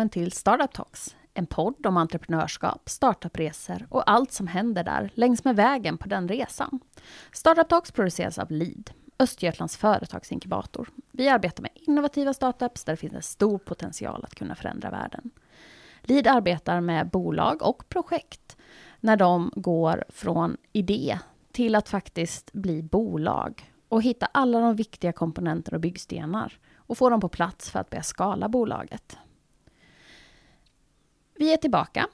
Välkommen till Startup Talks, en podd om entreprenörskap, startupresor och allt som händer där längs med vägen på den resan. Startup Talks produceras av Lead, Östergötlands företagsinkubator. Vi arbetar med innovativa startups där det finns en stor potential att kunna förändra världen. Lead arbetar med bolag och projekt när de går från idé till att faktiskt bli bolag och hitta alla de viktiga komponenter och byggstenar och få dem på plats för att börja skala bolaget. Vi är tillbaka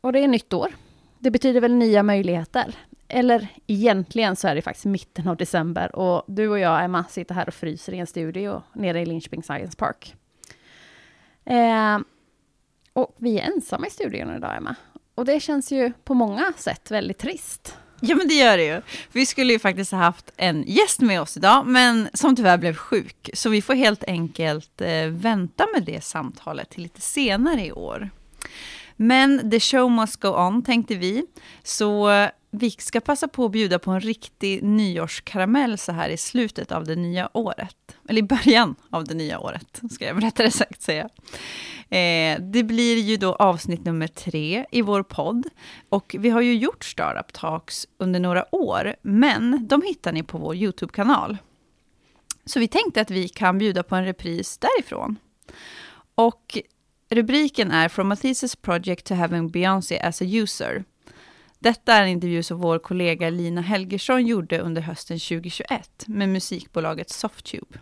och det är nytt år. Det betyder väl nya möjligheter. Eller egentligen så är det faktiskt mitten av december och du och jag, Emma, sitter här och fryser i en studio nere i Linköping Science Park. Eh, och vi är ensamma i studion idag, Emma. Och det känns ju på många sätt väldigt trist. Ja, men det gör det ju. Vi skulle ju faktiskt ha haft en gäst med oss idag, men som tyvärr blev sjuk. Så vi får helt enkelt eh, vänta med det samtalet till lite senare i år. Men the show must go on, tänkte vi. Så eh, vi ska passa på att bjuda på en riktig nyårskaramell så här i slutet av det nya året. Eller i början av det nya året, ska jag rättare sagt säga. Eh, det blir ju då avsnitt nummer tre i vår podd. Och vi har ju gjort Startup Talks under några år, men de hittar ni på vår YouTube-kanal. Så vi tänkte att vi kan bjuda på en repris därifrån. Och rubriken är From a thesis project to having Beyoncé as a user. Detta är en intervju som vår kollega Lina Helgersson gjorde under hösten 2021 med musikbolaget Softube.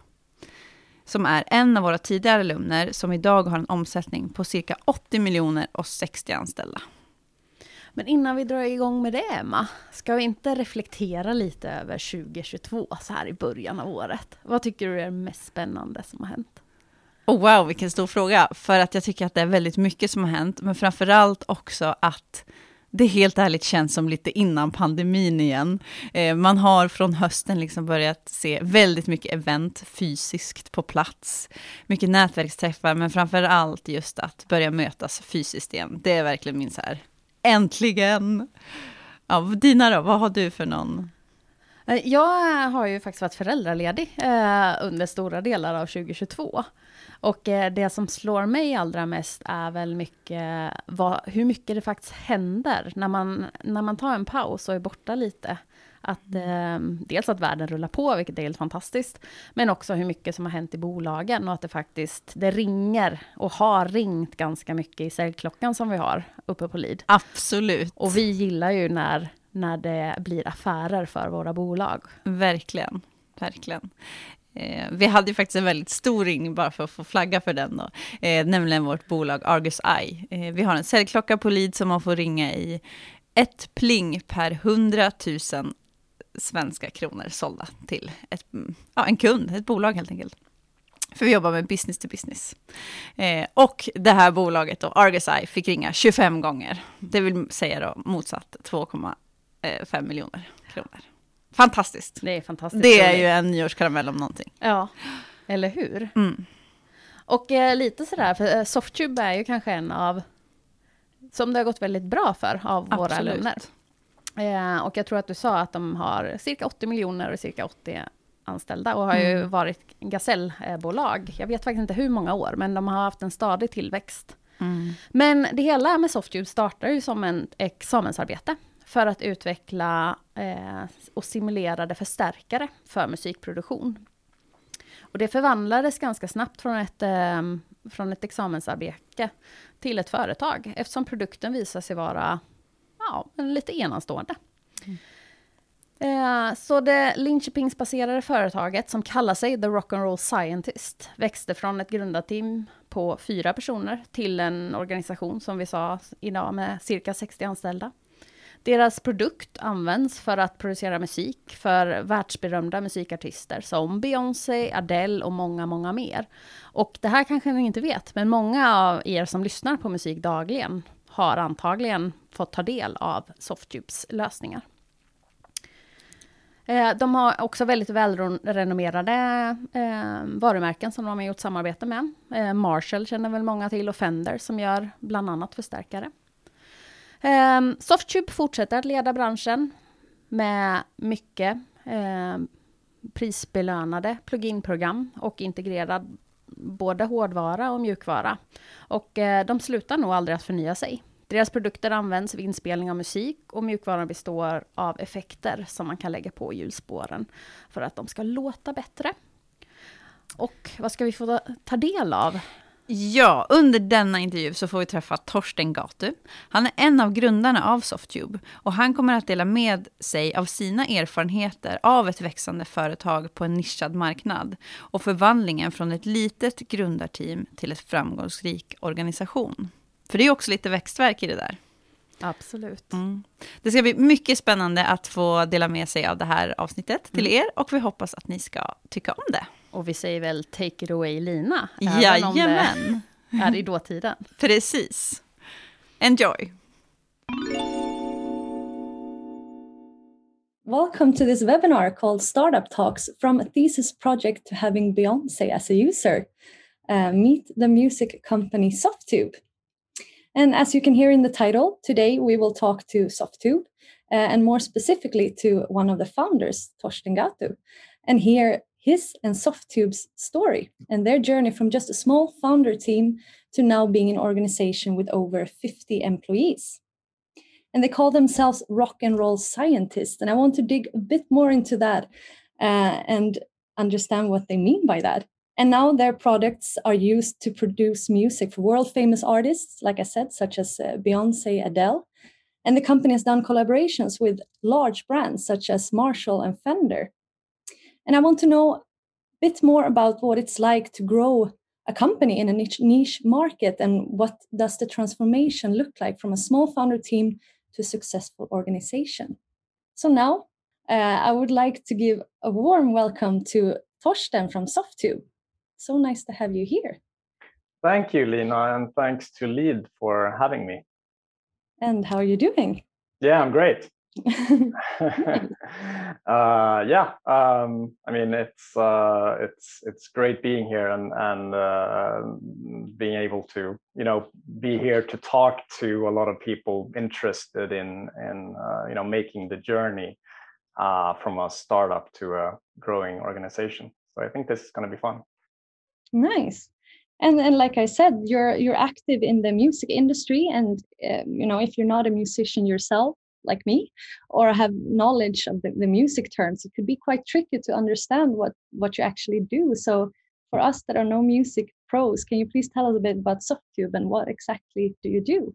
Som är en av våra tidigare alumner som idag har en omsättning på cirka 80 miljoner och 60 anställda. Men innan vi drar igång med det, Emma, ska vi inte reflektera lite över 2022 så här i början av året? Vad tycker du är det mest spännande som har hänt? Oh, wow, vilken stor fråga. För att jag tycker att det är väldigt mycket som har hänt, men framför allt också att det helt ärligt känns som lite innan pandemin igen. Eh, man har från hösten liksom börjat se väldigt mycket event fysiskt på plats. Mycket nätverksträffar, men framför allt just att börja mötas fysiskt igen. Det är verkligen min så här, äntligen! Ja, dina då, vad har du för någon? Eh, jag har ju faktiskt varit föräldraledig eh, under stora delar av 2022. Och eh, det som slår mig allra mest är väl mycket vad, hur mycket det faktiskt händer när man, när man tar en paus och är borta lite. Att, eh, dels att världen rullar på, vilket är helt fantastiskt, men också hur mycket som har hänt i bolagen och att det faktiskt det ringer och har ringt ganska mycket i säljklockan som vi har uppe på LID. Absolut. Och vi gillar ju när, när det blir affärer för våra bolag. Verkligen. Verkligen. Eh, vi hade ju faktiskt en väldigt stor ring, bara för att få flagga för den då, eh, nämligen vårt bolag Argus Eye. Eh, vi har en säljklocka på Lead som man får ringa i ett pling per 100 000 svenska kronor sålda till ett, mm, ja, en kund, ett bolag helt enkelt. För vi jobbar med business to business. Eh, och det här bolaget då, Argus Eye, fick ringa 25 gånger. Det vill säga då motsatt 2,5 miljoner kronor. Fantastiskt. Det är fantastiskt. Det är ju en nyårskaramell om någonting. Ja, eller hur? Mm. Och eh, lite sådär, för eh, Softube är ju kanske en av, som det har gått väldigt bra för, av Absolut. våra alumner. Eh, och jag tror att du sa att de har cirka 80 miljoner och cirka 80 anställda och har mm. ju varit gasellbolag. Jag vet faktiskt inte hur många år, men de har haft en stadig tillväxt. Mm. Men det hela med Softube startar ju som en examensarbete för att utveckla eh, och simulerade förstärkare för musikproduktion. Och det förvandlades ganska snabbt från ett, eh, från ett examensarbete till ett företag, eftersom produkten visade sig vara ja, lite enastående. Mm. Eh, så det Linköpingsbaserade företaget, som kallar sig The Rock'n'Roll Scientist, växte från ett grundarteam på fyra personer till en organisation, som vi sa idag, med cirka 60 anställda. Deras produkt används för att producera musik för världsberömda musikartister som Beyoncé, Adele och många, många mer. Och det här kanske ni inte vet, men många av er som lyssnar på musik dagligen har antagligen fått ta del av Softubes lösningar. Eh, de har också väldigt välrenommerade eh, varumärken som de har gjort samarbete med. Eh, Marshall känner väl många till och Fender som gör bland annat förstärkare. Ehm, um, Softube fortsätter att leda branschen med mycket um, prisbelönade pluginprogram och integrerad både hårdvara och mjukvara. Och uh, de slutar nog aldrig att förnya sig. Deras produkter används vid inspelning av musik och mjukvaran består av effekter som man kan lägga på hjulspåren för att de ska låta bättre. Och vad ska vi få ta del av? Ja, under denna intervju så får vi träffa Torsten Gatu. Han är en av grundarna av Softube och han kommer att dela med sig av sina erfarenheter av ett växande företag på en nischad marknad och förvandlingen från ett litet grundarteam till ett framgångsrik organisation. För det är också lite växtverk i det där. Absolut. Mm. Det ska bli mycket spännande att få dela med sig av det här avsnittet till mm. er och vi hoppas att ni ska tycka om det. Och vi säger väl take it away Lina? Jajamän! är i dåtiden. Precis. Enjoy! Welcome to this webinar called Startup Talks From a Thesis Project to Having Beyoncé as a User. Uh, meet the music company Softube. And as you can hear in the title, today we will talk to Softube uh, and more specifically to one of the founders, Torsten Gatu, and hear his and Softube's story and their journey from just a small founder team to now being an organization with over 50 employees. And they call themselves rock and roll scientists. And I want to dig a bit more into that uh, and understand what they mean by that. And now their products are used to produce music for world famous artists, like I said, such as uh, Beyoncé, Adele. And the company has done collaborations with large brands such as Marshall and Fender. And I want to know a bit more about what it's like to grow a company in a niche, niche market and what does the transformation look like from a small founder team to a successful organization. So now uh, I would like to give a warm welcome to Torsten from Softube. So nice to have you here. Thank you, Lina, and thanks to Lead for having me. And how are you doing? Yeah, I'm great. uh, yeah, um, I mean it's uh, it's it's great being here and and uh, being able to you know be here to talk to a lot of people interested in in uh, you know making the journey uh, from a startup to a growing organization. So I think this is going to be fun. Nice. And, and like I said, you're you're active in the music industry, and um, you know if you're not a musician yourself, like me, or have knowledge of the, the music terms, it could be quite tricky to understand what what you actually do. So for us that are no music pros, can you please tell us a bit about Softube and what exactly do you do?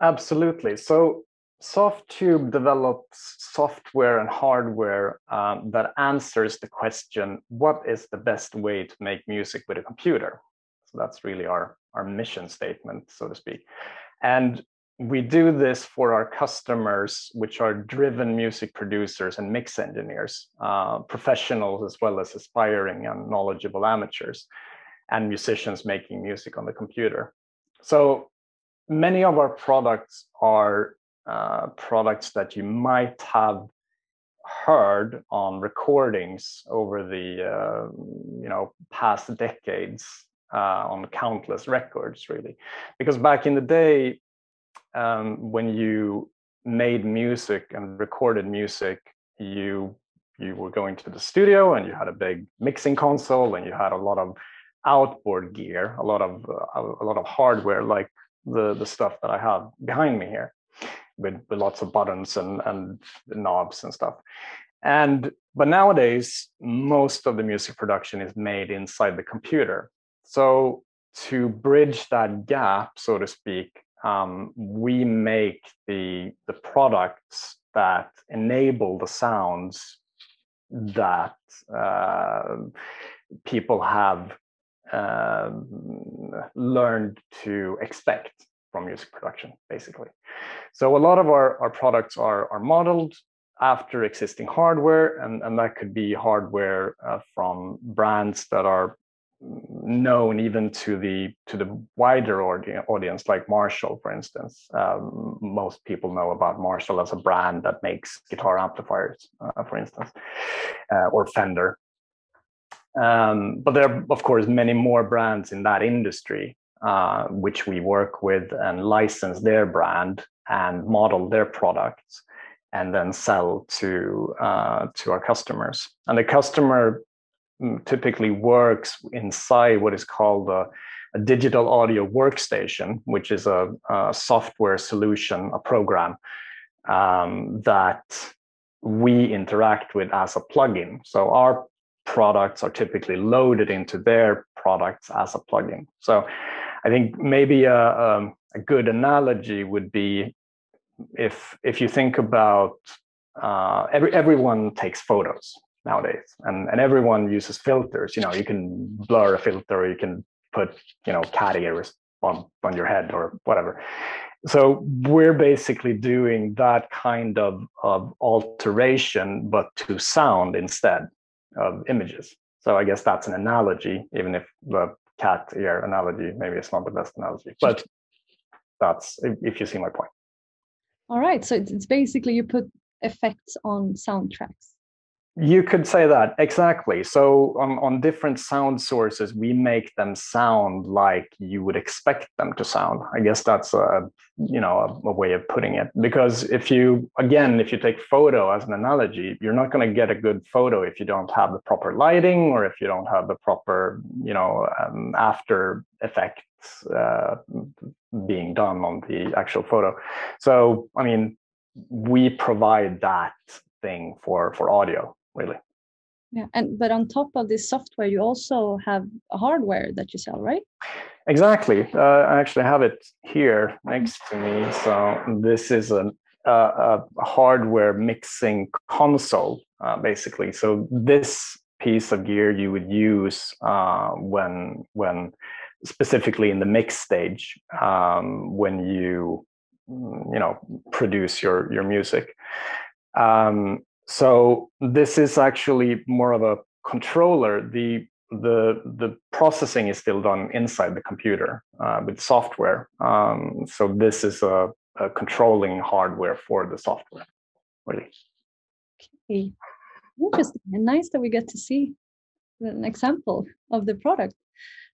Absolutely. So Softube develops software and hardware um, that answers the question, what is the best way to make music with a computer? So that's really our, our mission statement, so to speak. And we do this for our customers, which are driven music producers and mix engineers, uh, professionals as well as aspiring and knowledgeable amateurs, and musicians making music on the computer. So many of our products are uh, products that you might have heard on recordings over the uh, you know past decades uh, on countless records really because back in the day um, when you made music and recorded music you you were going to the studio and you had a big mixing console and you had a lot of outboard gear a lot of uh, a lot of hardware like the the stuff that i have behind me here with, with lots of buttons and, and knobs and stuff. And but nowadays, most of the music production is made inside the computer. So to bridge that gap, so to speak, um, we make the the products that enable the sounds that uh, people have uh, learned to expect from music production, basically. So a lot of our, our products are, are modeled after existing hardware, and, and that could be hardware uh, from brands that are known even to the to the wider audience like marshall for instance um, most people know about marshall as a brand that makes guitar amplifiers uh, for instance uh, or fender um, but there are of course many more brands in that industry uh, which we work with and license their brand and model their products and then sell to uh, to our customers. And the customer typically works inside what is called a, a digital audio workstation, which is a, a software solution, a program um, that we interact with as a plugin. So our products are typically loaded into their products as a plugin. So I think maybe a, a, um, a good analogy would be if if you think about uh, every everyone takes photos nowadays, and and everyone uses filters. You know, you can blur a filter, you can put you know cat ears on on your head or whatever. So we're basically doing that kind of, of alteration, but to sound instead of images. So I guess that's an analogy, even if the cat ear analogy maybe it's not the best analogy, but that's if you see my point. All right, so it's basically you put effects on soundtracks. You could say that exactly. So on, on different sound sources, we make them sound like you would expect them to sound. I guess that's a you know a, a way of putting it. Because if you again, if you take photo as an analogy, you're not going to get a good photo if you don't have the proper lighting or if you don't have the proper you know um, after effects uh, being done on the actual photo. So I mean, we provide that thing for for audio really. Yeah, and but on top of this software, you also have hardware that you sell, right? Exactly. Uh, I actually have it here next to me. So this is an, uh, a hardware mixing console, uh, basically. So this piece of gear you would use uh, when when specifically in the mix stage um, when you you know produce your your music. Um, so this is actually more of a controller. The the the processing is still done inside the computer uh, with software. Um, so this is a, a, controlling hardware for the software, really. Okay. Interesting and nice that we get to see an example of the product.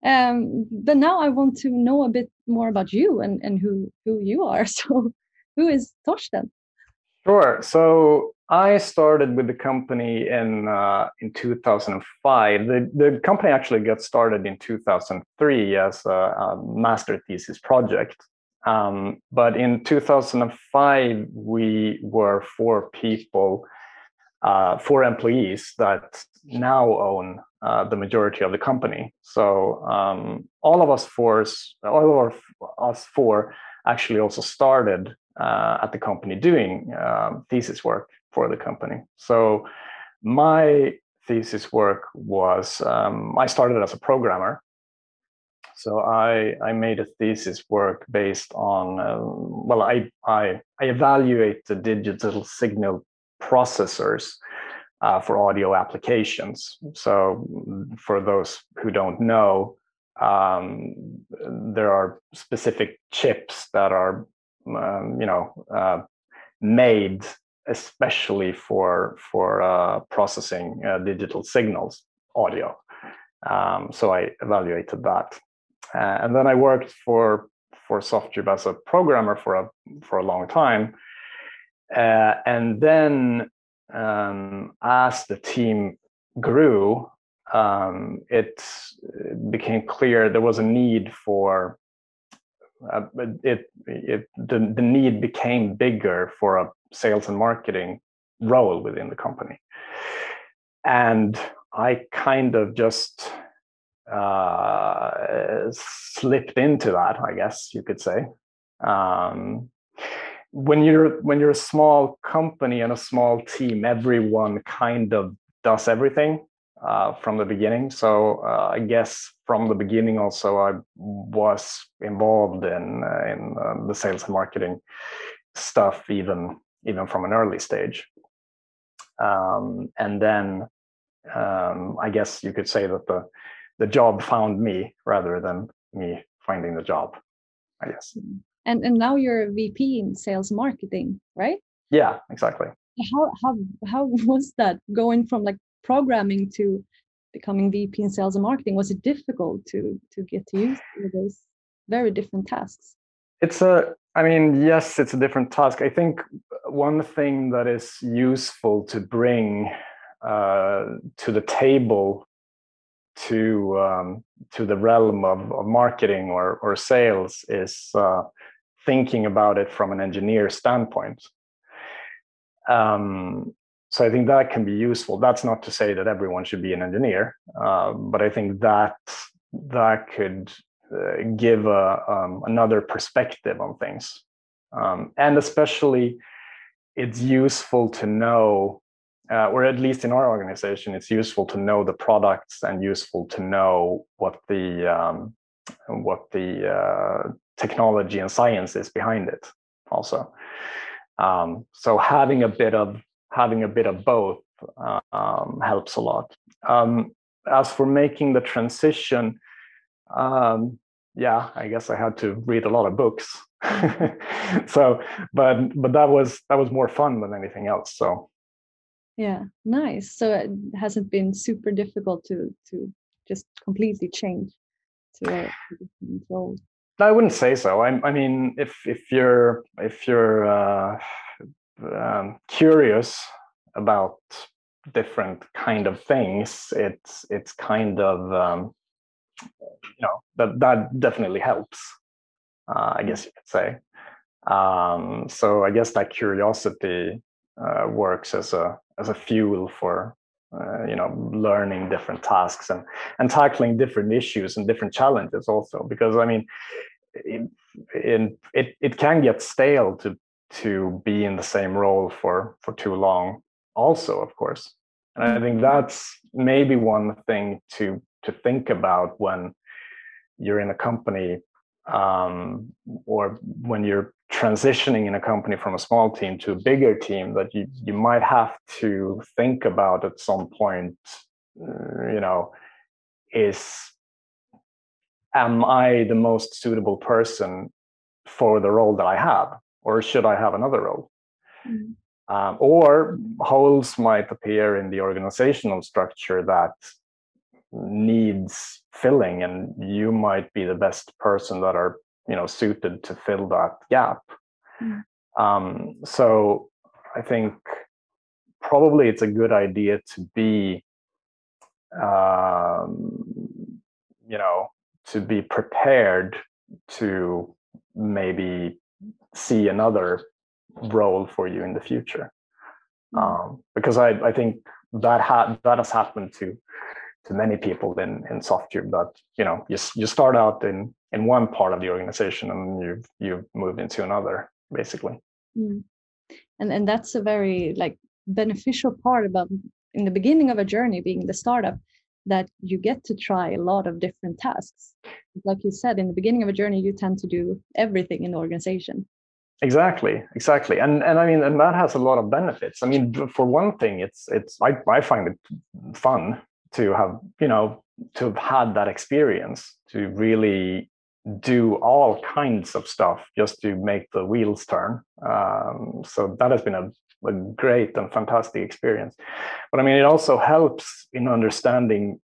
Um, but now I want to know a bit more about you and, and who who you are. So, who is Torsten? Sure. So I started with the company in uh, in 2005. The the company actually got started in 2003 as a, a master thesis project. Um, but in 2005, we were four people, uh, four employees that now own uh, the majority of the company. So um, all of us four, all of us four, actually also started uh, at the company doing um, thesis work for the company. So my thesis work was um, I started as a programmer. So I I made a thesis work based on uh, well I I I evaluate the digital signal processors uh, for audio applications. So for those who don't know, um, there are specific chips that are um, you know uh, made especially for for uh, processing uh, digital signals, audio. Um, so I evaluated that, uh, and then I worked for for Softube as a programmer for a for a long time, uh, and then um, as the team grew, um, it became clear there was a need for uh, it, it the, the need became bigger for a sales and marketing role within the company and i kind of just uh, slipped into that i guess you could say um, when you're when you're a small company and a small team everyone kind of does everything uh, from the beginning. So uh, I guess from the beginning also I was involved in uh, in um, the sales and marketing stuff even even from an early stage. Um, and then um, I guess you could say that the the job found me rather than me finding the job. I guess. And and now you're a VP in sales marketing, right? Yeah, exactly. How how how was that going from like programming to becoming VP in sales and marketing? Was it difficult to to get used to those very different tasks? It's a I mean, yes, it's a different task. I think one thing that is useful to bring uh, to the table to um, to the realm of, of marketing or or sales is uh, thinking about it from an engineer standpoint. Um, so I think that can be useful. That's not to say that everyone should be an engineer, uh, but I think that that could give a, um, another perspective on things, um, and especially it's useful to know, uh, or at least in our organization, it's useful to know the products and useful to know what the um, what the uh, technology and science is behind it. Also, um, so having a bit of having a bit of both um, helps a lot. Um, as for making the transition, um, yeah, I guess I had to read a lot of books. so, but but that was that was more fun than anything else. So, yeah, nice. So it hasn't been super difficult to to just completely change to a different role. I wouldn't say so. I, I mean, if if you're if you're uh, um, curious about different kind of things, it's it's kind of um, you know that that definitely helps. Uh, I guess you could say. Um, so I guess that curiosity uh, works as a as a fuel for uh, you know learning different tasks and and tackling different issues and different challenges also because I mean it, it it can get stale to to be in the same role for for too long also of course and i think that's maybe one thing to to think about when you're in a company um, or when you're transitioning in a company from a small team to a bigger team that you you might have to think about at some point uh, you know is am i the most suitable person for the role that i have or should i have another role mm-hmm. Um, or holes might appear in the organizational structure that needs filling, and you might be the best person that are you know suited to fill that gap. Mm. Um, so I think probably it's a good idea to be, um, you know, to be prepared to maybe see another role for you in the future mm. um, because I, I think that ha- that has happened to to many people in in Softube that you know you you start out in in one part of the organization and you you move into another basically mm. and and that's a very like beneficial part about in the beginning of a journey being the startup that you get to try a lot of different tasks like you said in the beginning of a journey you tend to do everything in the organization Exactly, exactly, and and I mean, and that has a lot of benefits. I mean, for one thing, it's it's I I find it fun to have you know to have had that experience to really do all kinds of stuff just to make the wheels turn. Um, so that has been a, a great and fantastic experience. But I mean, it also helps in understanding,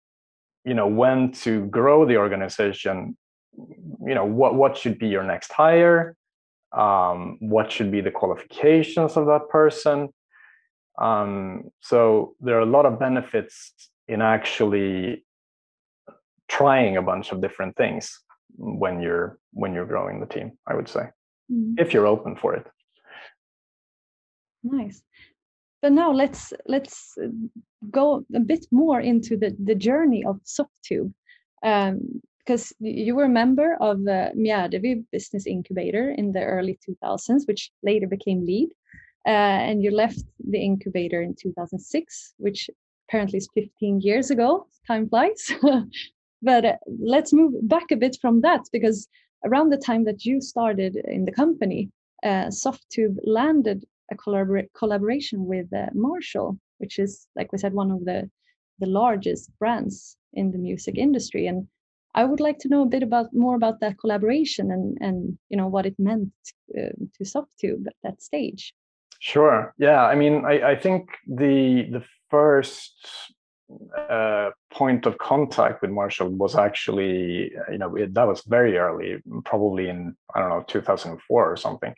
you know, when to grow the organization. You know, what what should be your next hire um, what should be the qualifications of that person. Um, so there are a lot of benefits in actually trying a bunch of different things when you're when you're growing the team. I would say, mm-hmm. if you're open for it. Nice. But now let's let's uh, go a bit more into the the journey of Softube. Um, because you were a member of uh, Mjärdevi Business Incubator in the early 2000s, which later became LEAD. Uh, and you left the incubator in 2006, which apparently is 15 years ago. Time flies. but uh, let's move back a bit from that because around the time that you started in the company, uh, Softube landed a collabor- collaboration with uh, Marshall, which is, like we said, one of the the largest brands in the music industry. And I would like to know a bit about more about that collaboration and and you know what it meant uh, to Softube at that stage. Sure. Yeah. I mean, I, I think the the first uh, point of contact with Marshall was actually, you know, it, that was very early, probably in, I don't know, 2004 or something.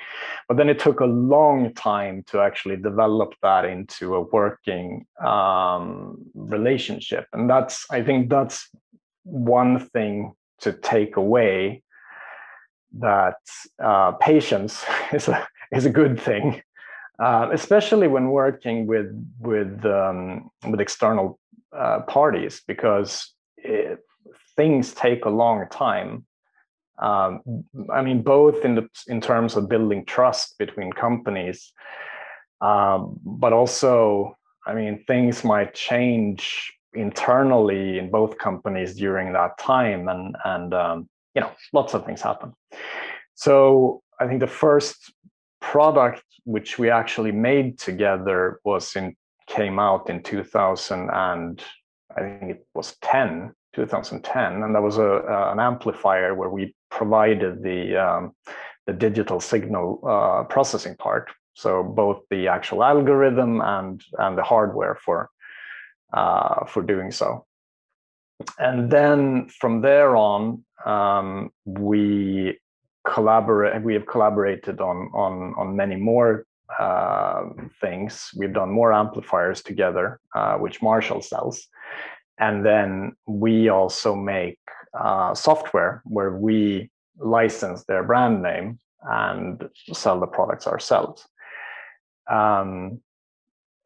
But then it took a long time to actually develop that into a working um, relationship. And that's, I think that's one thing to take away that uh, patience is a is a good thing, uh, especially when working with with um, with external uh, parties, because it, things take a long time. Um, I mean, both in the in terms of building trust between companies, um, but also, I mean, things might change internally in both companies during that time, and and um, you know, lots of things happen. So I think the first product which we actually made together was in came out in 2000 and I think it was 10 2010 and that was a, uh, an amplifier where we provided the um, the digital signal uh, processing part. So both the actual algorithm and and the hardware for uh, for doing so. And then from there on um, we collaborate we have collaborated on on on many more uh, things. We've done more amplifiers together uh, which marshall sells. And then we also make uh, software where we license their brand name and sell the products ourselves. Um,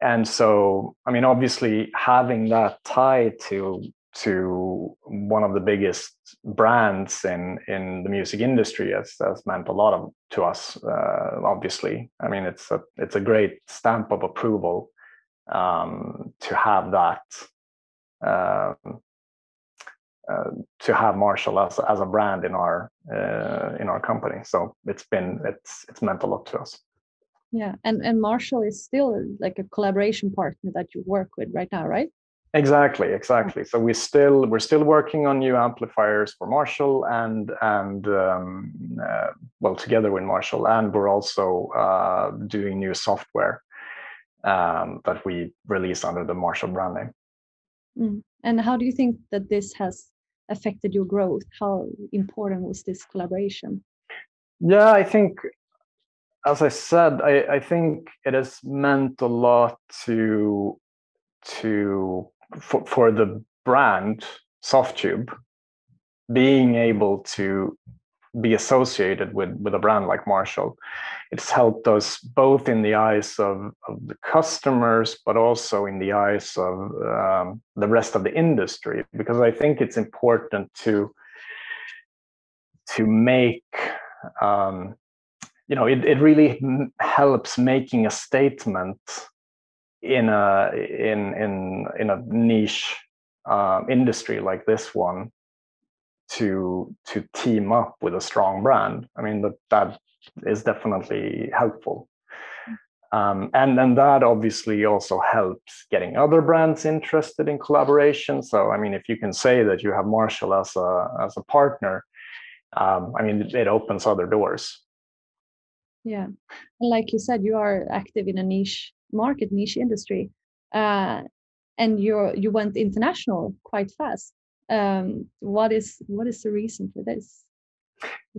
and so i mean obviously having that tie to to one of the biggest brands in in the music industry has, has meant a lot of to us uh, obviously. I mean it's a it's a great stamp of approval um, to have that uh, uh, to have marshall as, as a brand in our uh, in our company. So it's been it's it's meant a lot to us. Yeah and and marshall is still like a collaboration partner that you work with right now right Exactly, exactly. So we still we're still working on new amplifiers for Marshall and and um, uh, well together with Marshall, and we're also uh, doing new software um, that we release under the Marshall brand name. Mm. And how do you think that this has affected your growth? How important was this collaboration? Yeah, I think, as I said, I, I think it has meant a lot to to for, for the brand Softube, being able to be associated with with a brand like Marshall, it's helped us both in the eyes of, of the customers, but also in the eyes of um, the rest of the industry, because I think it's important to to make um, you know it, it really helps making a statement in a in in in a niche uh, industry like this one to to team up with a strong brand. I mean that that is definitely helpful. Um, and then that obviously also helps getting other brands interested in collaboration. So i mean if you can say that you have marshall as a as a partner um, i mean it opens other doors. Yeah. Like you said you are active in a niche market niche industry uh, and you you went international quite fast. Um, what is what is the reason for this?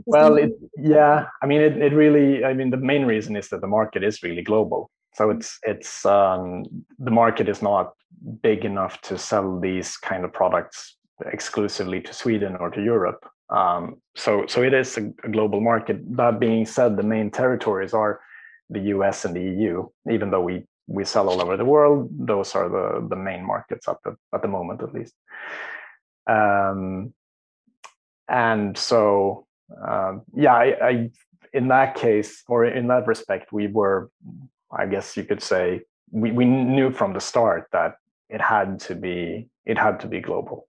Well it, yeah i mean it, it really i mean the main reason is that the market is really global. So it's it's um, the market is not big enough to sell these kind of products exclusively to sweden or to europe. Um, so so it is a, a global market. That being said the main territories are the US and the EU, even though we we sell all over the world. Those are the the main markets at the at the moment, at least. Um, and so, uh, yeah, I, I in that case or in that respect, we were, I guess you could say, we we knew from the start that it had to be it had to be global.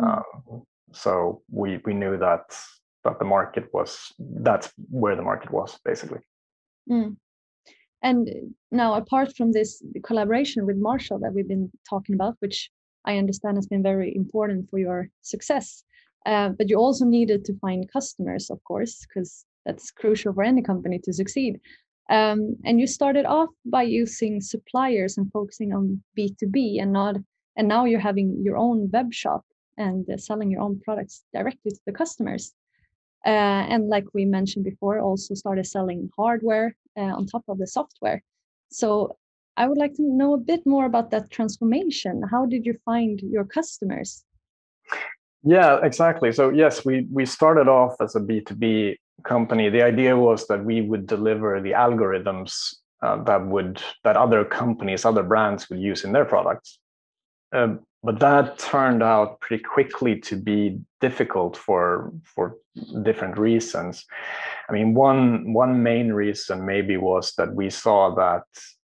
Mm. Um, so we we knew that that the market was that's where the market was basically. Mm. And now, apart from this collaboration with Marshall that we've been talking about, which I understand has been very important for your success, uh, but you also needed to find customers, of course, because that's crucial for any company to succeed. Um, and you started off by using suppliers and focusing on B2B, and not, and now you're having your own web shop and uh, selling your own products directly to the customers. Uh, and like we mentioned before, also started selling hardware uh, on top of the software. So I would like to know a bit more about that transformation. How did you find your customers? Yeah, exactly. So yes, we we started off as a B2B company. The idea was that we would deliver the algorithms uh, that would that other companies, other brands would use in their products. Um, but that turned out pretty quickly to be difficult for for different reasons. I mean, one one main reason maybe was that we saw that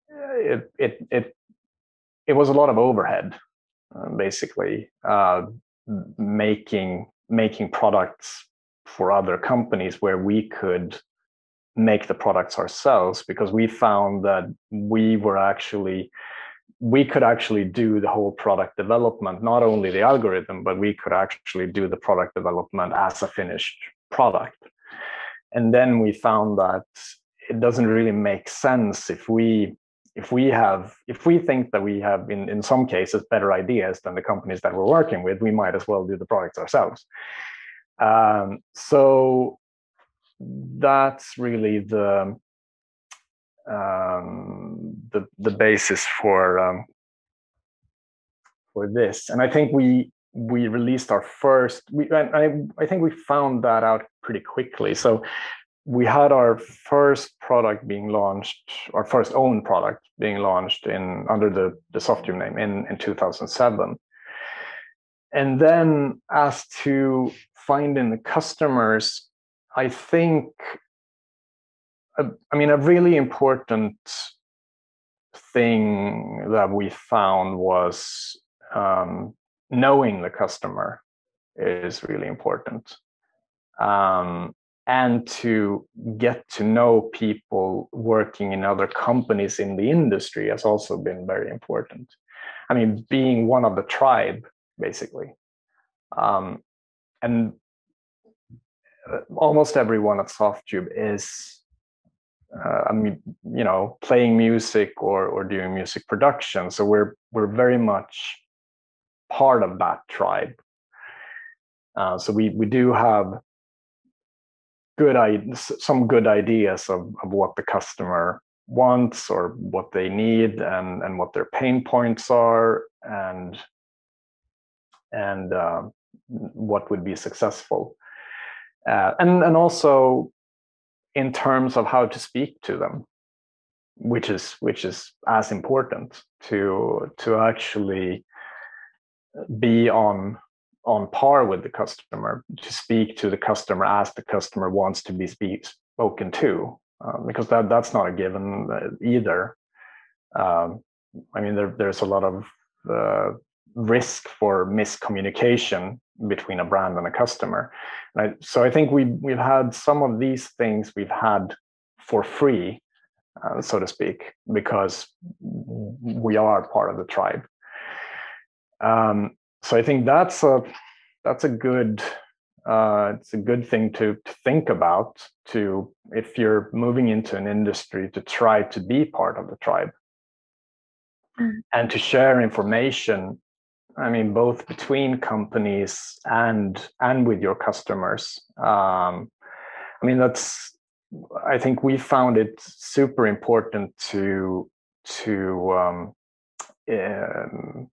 it it it it was a lot of overhead, uh, basically uh, making making products for other companies where we could make the products ourselves because we found that we were actually we could actually do the whole product development not only the algorithm but we could actually do the product development as a finished product. And then we found that it doesn't really make sense if we if we have if we think that we have in, in some cases better ideas than the companies that we're working with we might as well do the products ourselves. Um, so that's really the um, the the basis for um, for this and i think we we released our first we I, I think we found that out pretty quickly so we had our first product being launched, our first own product being launched in under the, the Softube name in, in 2007. And then as to finding the customers, I think, uh, I mean, a really important thing that we found was um, knowing the customer is really important. Um, and to get to know people working in other companies in the industry has also been very important. I mean, being one of the tribe, basically. Um, and uh, almost everyone at Softube is, uh, I mean, you know, playing music or or doing music production. So we're we're very much part of that tribe. Uh, so we we do have good some good ideas of, of what the customer wants or what they need and and what their pain points are and and uh, what would be successful uh, and and also in terms of how to speak to them which is which is as important to to actually be on on par with the customer to speak to the customer as the customer wants to be speak, spoken to uh, because that that's not a given uh, either. Um, i mean there, there's a lot of uh, risk for miscommunication between a brand and a customer. I, so i think we we've had some of these things we've had for free uh, so to speak because we are part of the tribe. Um, so I think that's a that's a good uh, it's a good thing to, to think about to if you're moving into an industry to try to be part of the tribe. Mm. and to share information i mean both between companies and and with your customers. Um, i mean that's i think we found it super important to to um, um,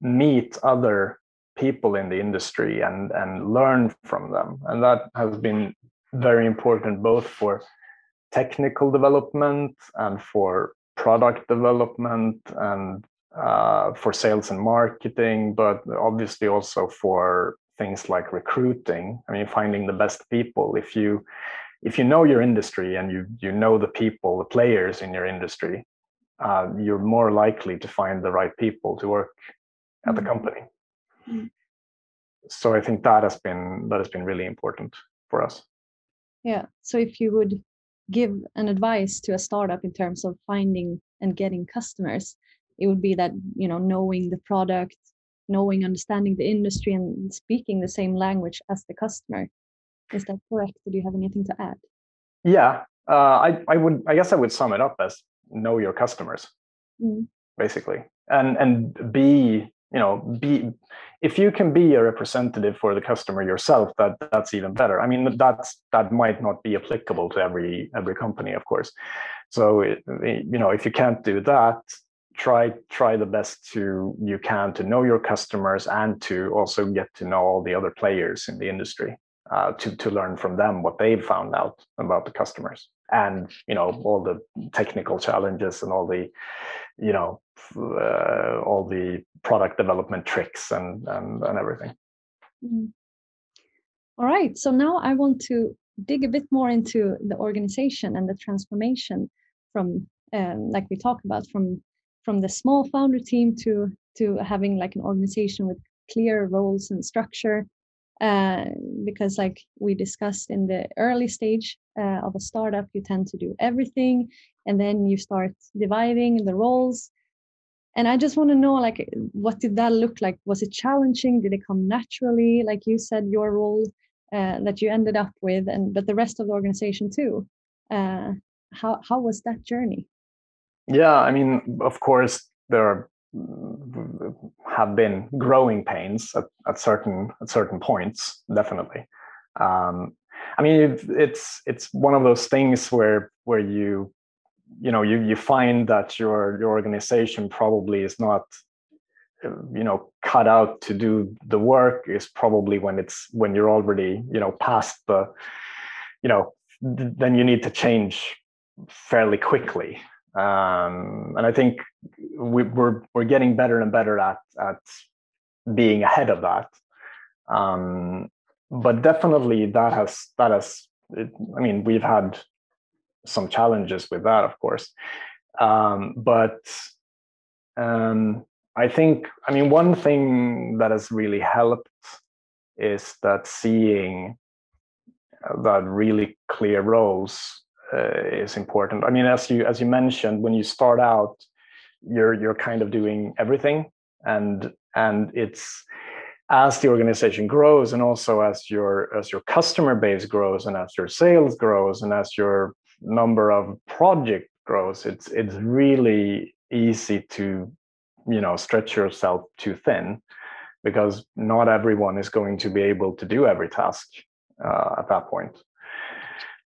meet other people in the industry and and learn from them. And that has been very important both for technical development and for product development and uh, for sales and marketing but obviously also for things like recruiting i mean finding the best people if you if you know your industry and you you know the people the players in your industry uh, you're more likely to find the right people to work at the mm-hmm. company. Mm-hmm. So I think that has been that has been really important for us. Yeah. So if you would give an advice to a startup in terms of finding and getting customers, it would be that you know knowing the product, knowing, understanding the industry, and speaking the same language as the customer. Is that correct? Do you have anything to add? Yeah, uh, I I would I guess I would sum it up as know your customers, mm. basically, and and be you know be if you can be a representative for the customer yourself that that's even better i mean that's that might not be applicable to every every company of course so you know if you can't do that try try the best to you can to know your customers and to also get to know all the other players in the industry uh, to to learn from them what they've found out about the customers and you know all the technical challenges and all the you know uh, all the product development tricks and and, and everything mm. all right so now i want to dig a bit more into the organization and the transformation from um, like we talked about from from the small founder team to to having like an organization with clear roles and structure uh, because like we discussed in the early stage uh, of a startup you tend to do everything and then you start dividing the roles. And i just want to know like what did that look like? Was it challenging? Did it come naturally? Like you said your role uh, that you ended up with and but the rest of the organization too. Uh, how how was that journey yeah i mean of course there have been growing pains at, at certain at certain points definitely. Um, i mean it, it's it's one of those things where where you you know you you find that your your organization probably is not you know cut out to do the work is probably when it's when you're already you know past the you know then you need to change fairly quickly um, and I think we, are we're, we're getting better and better at at being ahead of that. Um, but definitely that has that has. It, I mean, we've had some challenges with that, of course. Um, but um, I think, I mean, one thing that has really helped is that seeing that really clear roles is important. I mean, as you as you mentioned, when you start out, you're you're kind of doing everything, and and it's as the organization grows, and also as your as your customer base grows, and as your sales grows, and as your number of project grows, it's it's really easy to you know stretch yourself too thin because not everyone is going to be able to do every task uh, at that point.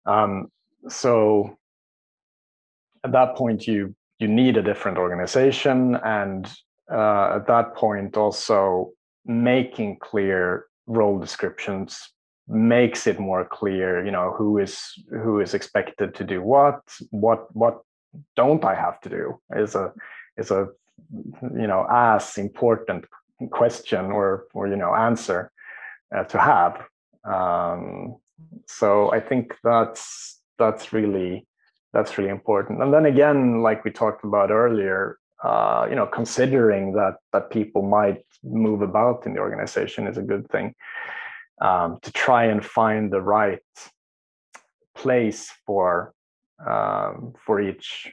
Um, so at that point you you need a different organization and uh, at that point also making clear role descriptions makes it more clear you know who is who is expected to do what what what don't i have to do is a is a you know as important question or or you know answer uh, to have. Um, so i think that's that's really that's really important. And then again like we talked about earlier uh, you know considering that that people might move about in the organization is a good thing um, to try and find the right place for um, for each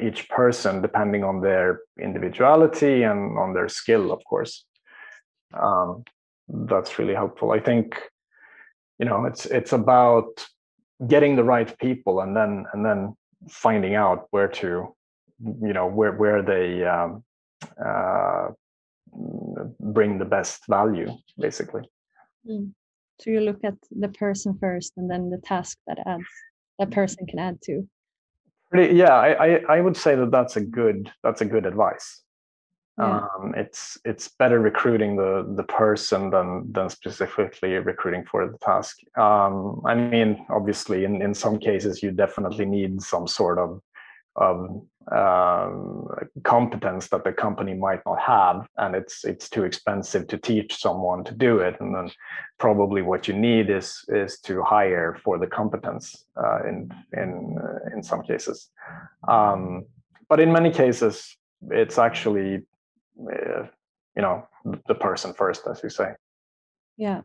each person depending on their individuality and on their skill of course. Um, that's really helpful. I think you know it's it's about getting the right people and then and then finding out where to you know where where they um, uh, bring the best value basically. Mm. so you look at the person first and then the task that adds that person can add to. Pretty, yeah I, I i would say that that's a good that's a good advice yeah. um, it's it's better recruiting the the person than than specifically recruiting for the task um, i mean obviously in in some cases you definitely need some sort of of um, competence that the company might not have and it's it's too expensive to teach someone to do it and then probably what you need is is to hire for the competence uh, in in uh, in some cases um, but in many cases it's actually uh, you know the person first as you say. Yeah.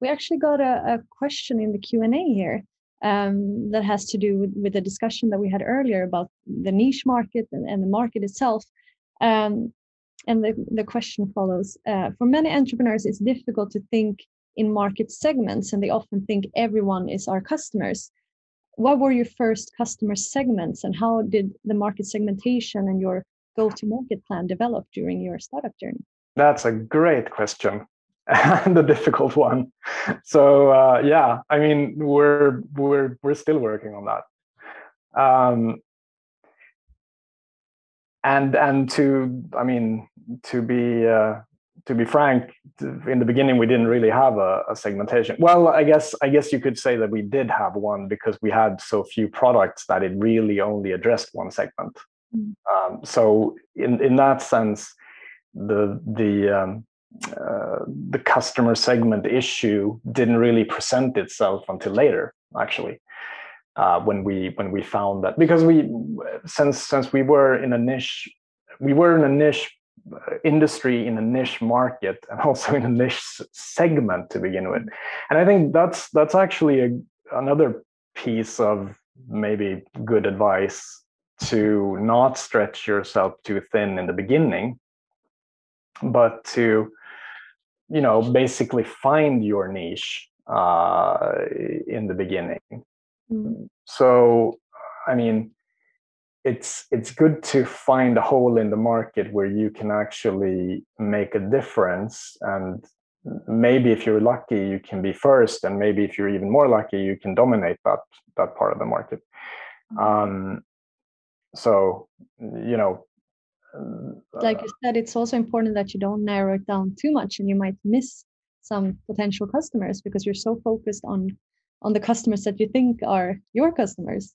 We actually got a, a question in the q&a here um, that has to do with, with, the discussion that we had earlier about the niche market and, and the market itself um, and the, the question follows uh, for many entrepreneurs it's difficult to think in market segments and they often think everyone is our customers. What were your first customer segments and how did the market segmentation and your go-to-market plan develop during your startup journey? That's a great question and a difficult one. So uh, yeah, I mean, we're we're we're still working on that. Um, and and to I mean to be uh, to be frank, in the beginning we didn't really have a, a, segmentation. Well, I guess I guess you could say that we did have one because we had so few products that it really only addressed one segment. Um, so in in that sense, the the um, uh, the customer segment issue didn't really present itself until later, actually. Uh, when we when we found that because we since since we were in a niche we were in a niche industry in a niche market and also in a niche segment to begin with and i think that's that's actually a, another piece of maybe good advice to not stretch yourself too thin in the beginning but to you know basically find your niche uh, in the beginning mm. so i mean it's it's good to find a hole in the market where you can actually make a difference and maybe if you're lucky you can be first and maybe if you're even more lucky you can dominate that that part of the market mm-hmm. um, so you know like you said it's also important that you don't narrow it down too much and you might miss some potential customers because you're so focused on on the customers that you think are your customers.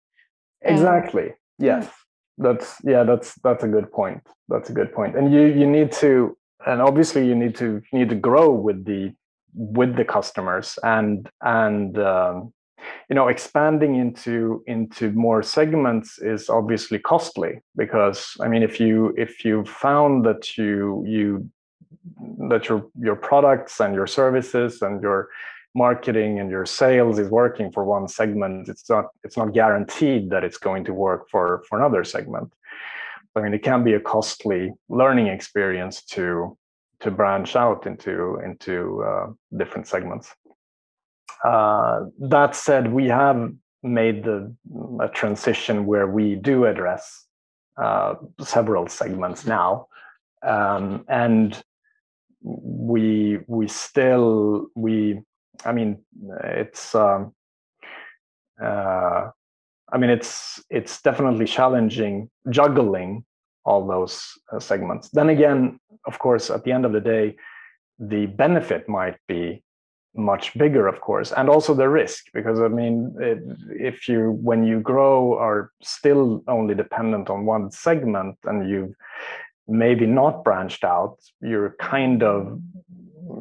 Exactly. um, yes. That's yeah that's that's a good point. That's a good point. And you you need to and obviously you need to you need to grow with the with the customers and and um, you know expanding into into more segments is obviously costly because i mean if you if you found that you you that your your products and your services and your marketing and your sales is working for one segment it's not it's not guaranteed that it's going to work for for another segment. I mean it can be a costly learning experience to to branch out into into uh, different segments uh, that said we have made the a transition where we do address uh, several segments now um, and we we still we I mean, it's um, uh, I mean, it's it's definitely challenging juggling all those uh, segments. Then again, of course, at the end of the day, the benefit might be much bigger, of course, and also the risk, because I mean, it, if you when you grow are still only dependent on one segment, and you've maybe not branched out, you're kind of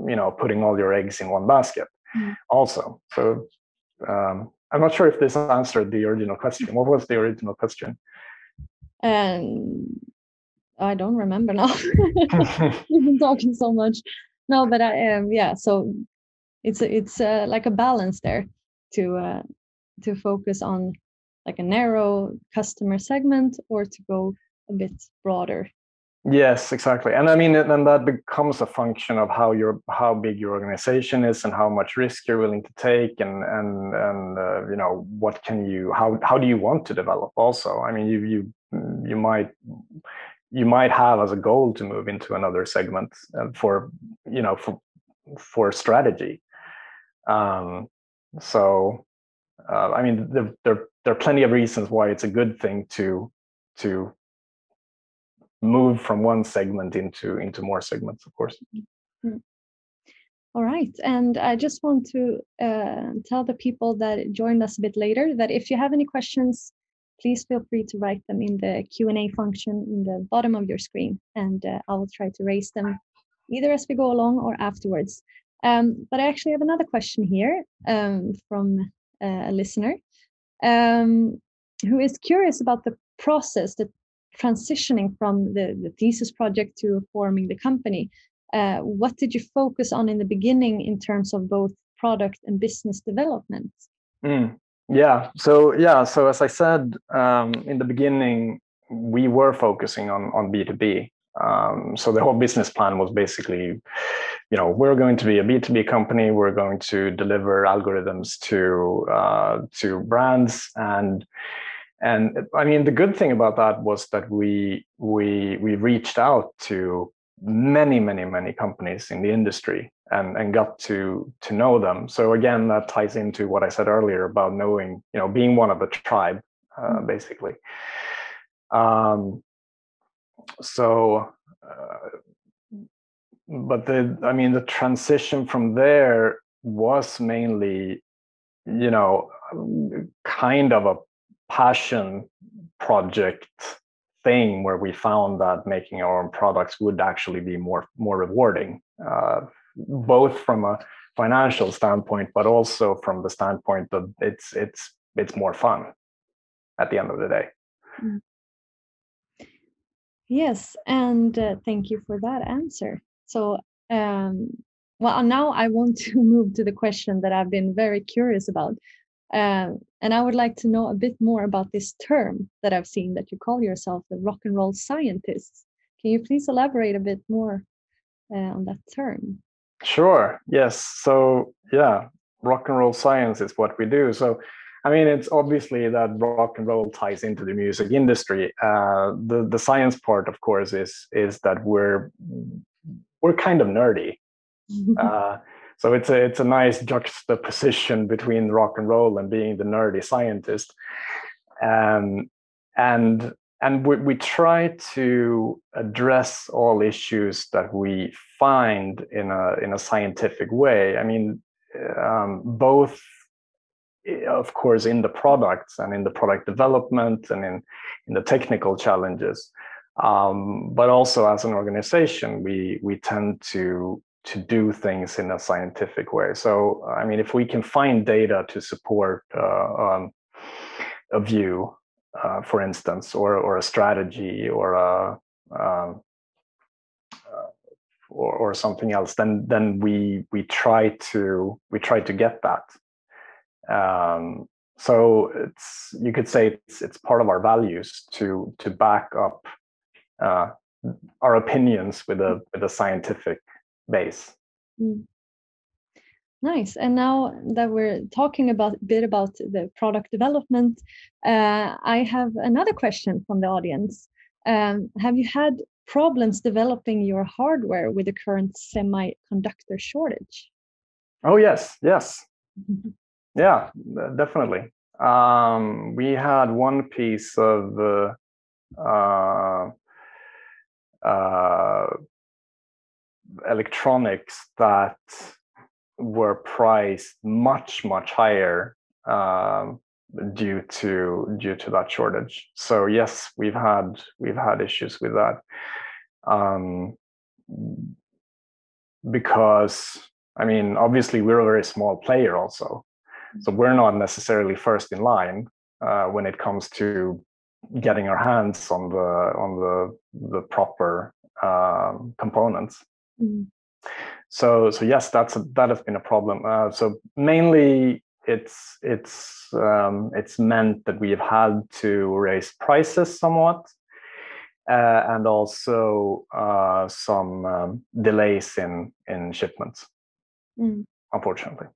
you know putting all your eggs in one basket mm. also. So um, I'm not sure if this answered the original question. What was the original question? Um, I don't remember now. We've been talking so much. No, but I um, yeah. So it's it's uh, like a balance there to uh, to focus on like a narrow customer segment or to go a bit broader Yes, exactly. And I mean, then that becomes a function of how your how big your organization is and how much risk you're willing to take, and and and uh, you know what can you how how do you want to develop? Also, I mean, you you you might you might have as a goal to move into another segment uh, for you know for for strategy. Um, so, uh, I mean, there, there there are plenty of reasons why it's a good thing to to move from one segment into into more segments of course. Mm-hmm. all right and i just want to uh, tell the people that joined us a bit later that if you have any questions please feel free to write them in the q&a function in the bottom of your screen and uh, i will try to raise them either as we go along or afterwards um, but i actually have another question here um, from uh, a listener um, who is curious about the process that transitioning from the, the thesis project to forming the company, uh, what did you focus on in the beginning in terms of both product and business development? Mm, yeah, so yeah, so as I said um, in the beginning, we were focusing on on B two B. Um, so the whole business plan was basically, you know, we're going to be a B two B company. We're going to deliver algorithms to uh, to brands and and i mean the good thing about that was that we we we reached out to many many many companies in the industry and and got to to know them so again that ties into what i said earlier about knowing you know being one of the tribe uh, mm. basically um so uh, but the i mean the transition from there was mainly you know kind of a passion project thing where we found that making our own products would actually be more more rewarding uh, both from a financial standpoint but also from the standpoint that it's it's it's more fun at the end of the day mm. Yes and uh, thank you for that answer so um, well now i want to move to the question that i've been very curious about uh, and I would like to know a bit more about this term that I've seen that you call yourself the rock and roll scientist. Can you please elaborate a bit more uh, on that term? Sure. Yes. So, yeah, rock and roll science is what we do. So, I mean, it's obviously that rock and roll ties into the music industry. Uh, the the science part, of course, is is that we're we're kind of nerdy. uh, so it's a it's a nice juxtaposition between rock and roll and being the nerdy scientist. Um, and and we, we try to address all issues that we find in a in a scientific way. I mean, um, both of course in the products and in the product development and in in the technical challenges um, but also as an organization we we tend to to do things in a scientific way. So, I mean, if we can find data to support uh, um, a view, uh, for instance, or or a strategy or a um, or, or something else, then then we we try to we try to get that. Um, so it's you could say it's it's part of our values to to back up uh, our opinions with a with a scientific base. Mm. Nice. And now that we're talking about a bit about the product development, uh, I have another question from the audience. Um, have you had problems developing your hardware with the current semiconductor shortage? Oh yes, yes, yeah, definitely. Um, we had one piece of uh, uh, uh electronics that were priced much much higher um, due to due to that shortage. So yes, we've had we've had issues with that um, because I mean obviously we're a very small player also, so we're not necessarily first in line uh, when it comes to getting our hands on the on the the proper um, components. Mm. So so yes, that's a, that has been a problem. Uh, so mainly it's it's um, it's meant that we have had to raise prices somewhat, uh, and also uh, some um, delays in in shipments. Mm. Unfortunately.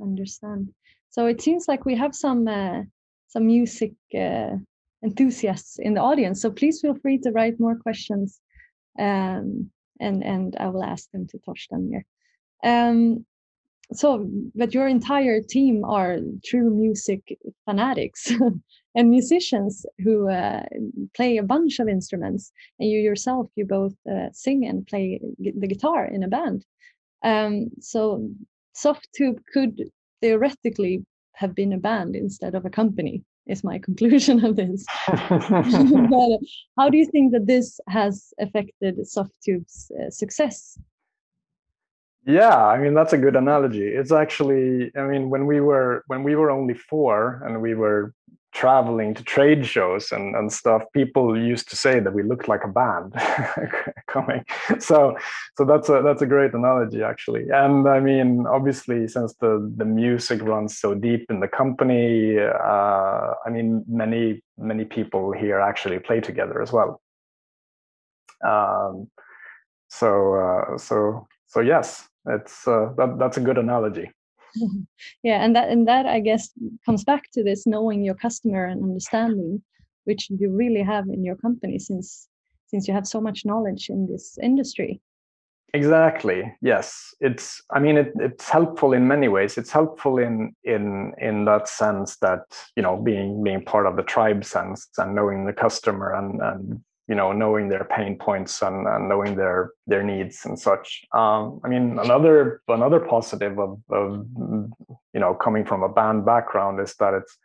Understand. So it seems like we have some uh, some music uh, enthusiasts in the audience. So please feel free to write more questions um, and and I will ask them to touch Torsten here. Um, so, but your entire team are true music fanatics and musicians who uh, play a bunch of instruments, and you yourself, you both uh, sing and play the guitar in a band. Um, so, Softube could theoretically have been a band instead of a company is my conclusion of this. but how do you think that this has affected Softube's uh, success? Yeah, I mean that's a good analogy. It's actually, I mean, when we were when we were only four and we were traveling to trade shows and, and stuff, people used to say that we looked like a band coming. So so that's a that's a great analogy actually. And I mean, obviously, since the the music runs so deep in the company, uh, I mean, many many people here actually play together as well. Um, so uh, so so yes, it's uh, that that's a good analogy. yeah and that and that i guess comes back to this knowing your customer and understanding which you really have in your company since since you have so much knowledge in this industry. Exactly yes. It's i mean it, it's helpful in many ways. It's helpful in in in that sense that you know being being part of the tribe sense and knowing the customer and and you know knowing their pain points and, and knowing their their needs and such. Um, i mean another another positive of, of you know coming from a band background is that it's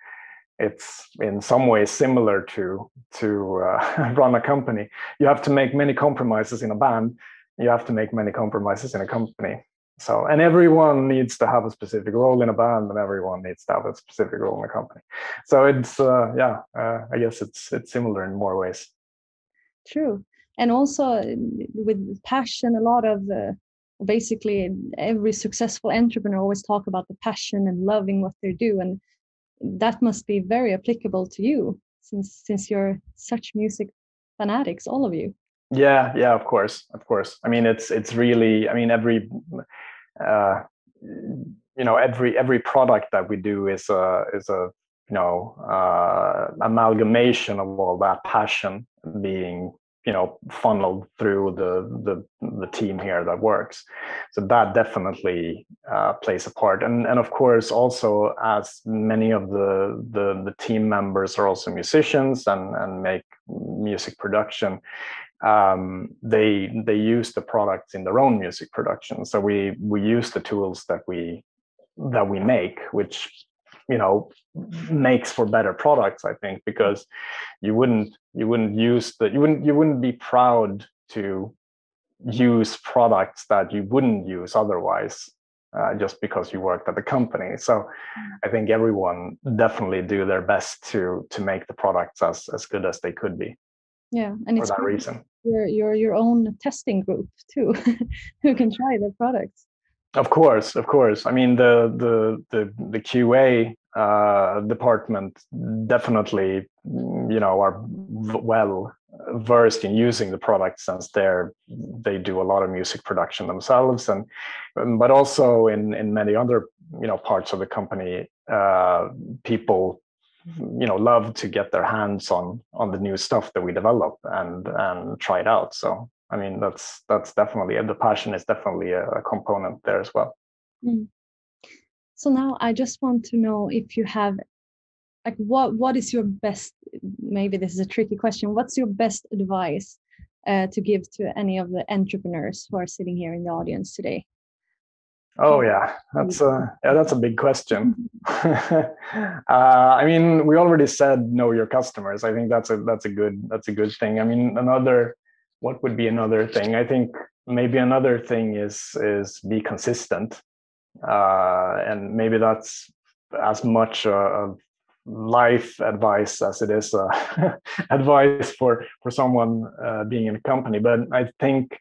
it's in some ways similar to to uh, run a company. You have to make many compromises in a band. You have to make many compromises in a company. So and everyone needs to have a specific role in a band and everyone needs to have a specific role in a company. So it's uh, yeah uh, i guess it's it's similar in more ways true. And also with passion a lot of uh, basically every successful entrepreneur always talk about the passion and loving what they do and that must be very applicable to you since since you're such music fanatics all of you. Yeah yeah of course of course. I mean it's it's really i mean every uh you know every every product that we do is a is a you know uh amalgamation of all that passion being you know funneled through the the, the team here that works. So that definitely uh, plays a part. And and of course also as many of the, the the team members are also musicians and and make music production um, they they use the products in their own music production. So we we use the tools that we that we make which you know makes for better products i think because you wouldn't you wouldn't use the you wouldn't you wouldn't be proud to use products that you wouldn't use otherwise uh, just because you worked at the company. So i think everyone definitely do their best to to make the products as as good as they could be yeah and for it's that reason. your your your own testing group too who can try the products. Of course, of course. I mean, the the the, the QA uh, department definitely, you know, are well versed in using the product since they're they do a lot of music production themselves, and um, but also in in many other you know parts of the company, uh, people you know love to get their hands on on the new stuff that we develop and and try it out. So I mean, that's that's definitely the passion is definitely a, a component there as well. Mm. So now I just want to know if you have like what what is your best maybe this is a tricky question what's your best advice uh, to give to any of the entrepreneurs who are sitting here in the audience today? Oh yeah. That's a yeah that's a big question. Uh, i mean we already said know your customers. I think that's a that's a good that's a good thing. I mean another what would be another thing? I think maybe another thing is is be consistent, uh, and maybe that's as much of life advice as it is uh, advice for for someone uh, being in a company. But I think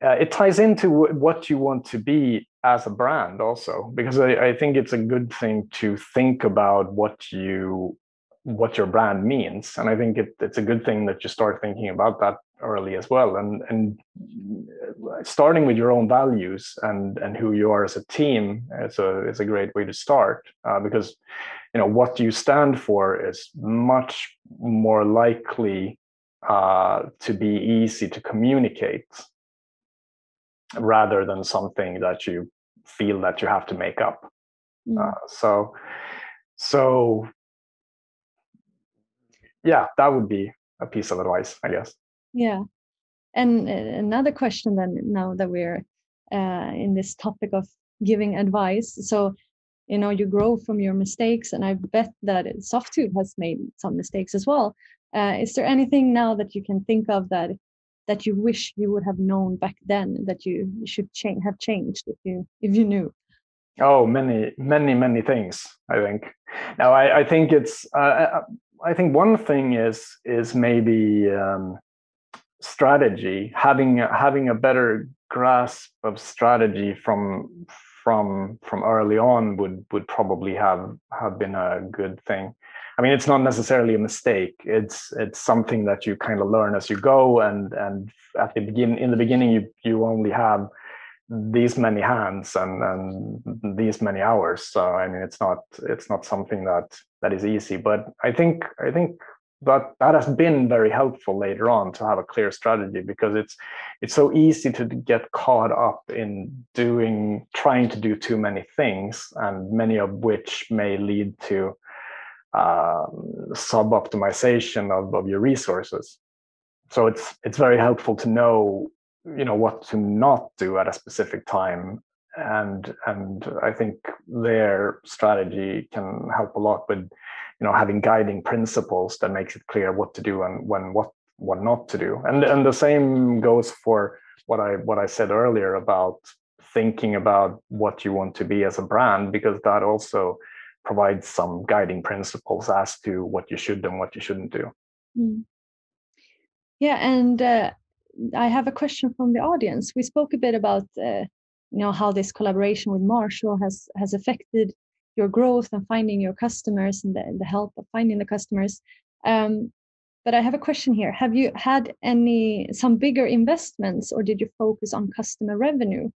it ties into what you want to be as a brand also, because I, I think it's a good thing to think about what you what your brand means and i think it, it's a good thing that you start thinking about that early as well and and starting with your own values and and who you are as a team is a is a great way to start uh, because you know what you stand for is much more likely uh, to be easy to communicate rather than something that you feel that you have to make up. Mm. uh, so so yeah that would be a piece of advice i guess. Yeah and uh, another question then now that we're uh, in this topic of giving advice. So you know you grow from your mistakes and i bet that softube has made some mistakes as well. Uh, is there anything now that you can think of that that you wish you would have known back then that you should have changed if you if you knew? Oh many many many things i think. Now i, I think it's uh, I think one thing is is maybe um, strategy, having having a better grasp of strategy from from from early on would would probably have have been a good thing. I mean, it's not necessarily a mistake. It's it's something that you kind of learn as you go, and and at the begin in the beginning you you only have these many hands and and these many hours so i mean it's not it's not something that that is easy but i think i think that that has been very helpful later on to have a clear strategy because it's it's so easy to get caught up in doing trying to do too many things and many of which may lead to um, sub optimization of, of your resources. So it's it's very helpful to know you know what to not do at a specific time and and i think their strategy can help a lot with you know having guiding principles that makes it clear what to do and when what what not to do. And and the same goes for what i what i said earlier about thinking about what you want to be as a brand because that also provides some guiding principles as to what you should and what you shouldn't do. Mm. yeah and uh, i have a question from the audience. We spoke a bit about uh, you know how this collaboration with marshall has has affected your growth and finding your customers and the, the help of finding the customers. Um, but i have a question here. Have you had any some bigger investments or did you focus on customer revenue?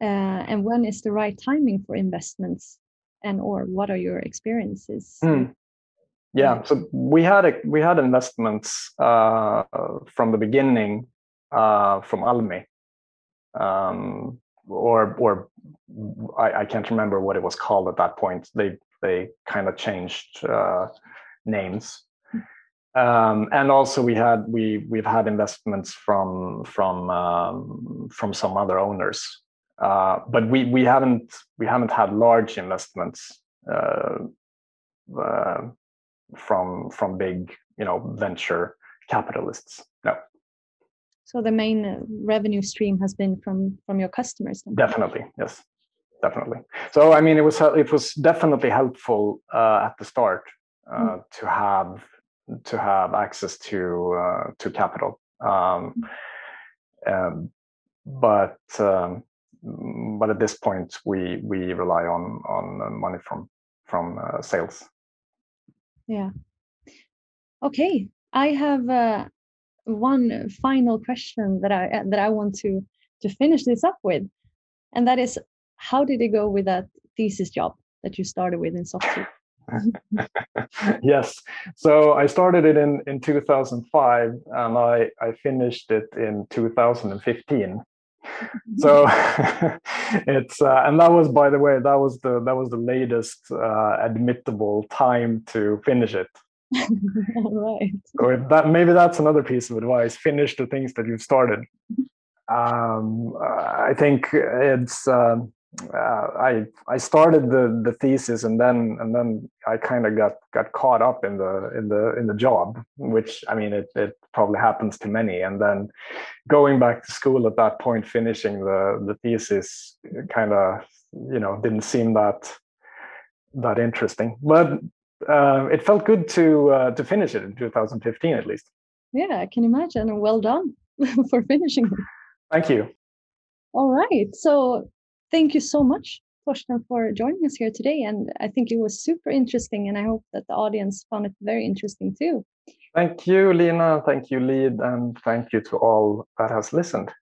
Uh, and when is the right timing for investments? And or what are your experiences? Mm. yeah. so we had a, we had investments uh, from the beginning uh, from almi. Um, or or I, I, can't remember what it was called at that point. They they kind of changed uh, names, um, and also we had we we've had investments from from um, from some other owners, uh, but we we haven't we haven't had large investments uh, uh from from big you know venture capitalists. No. So the main uh, revenue stream has been from from your customers. Definitely, yes, definitely. So I mean, it was it was definitely helpful uh, at the start uh, mm. to have to have access to uh, to capital. Um, um, but um, but at this point, we we rely on on money from from uh, sales. Yeah. Okay, I have uh, one final question that I that I want to to finish this up with, and that is, how did it go with that thesis job that you started with in software? yes, so I started it in in 2005, and I I finished it in 2015 so it's uh, and that was by the way that was the that was the latest uh, admittable time to finish it right. Or that maybe that's another piece of advice: finish the things that you've started. Um, I think it's. Uh, uh, I I started the the thesis and then and then I kind of got got caught up in the in the in the job, which I mean it it probably happens to many. And then going back to school at that point, finishing the the thesis, kind of you know didn't seem that that interesting. But uh, it felt good to uh, to finish it in 2015 at least. Yeah, I can imagine. Well done for finishing it. Thank you. All right. So thank you so much, Torsten, for joining us here today. And I think it was super interesting, and I hope that the audience found it very interesting too. Thank you, Lina. Thank you, Lead, and thank you to all that has listened.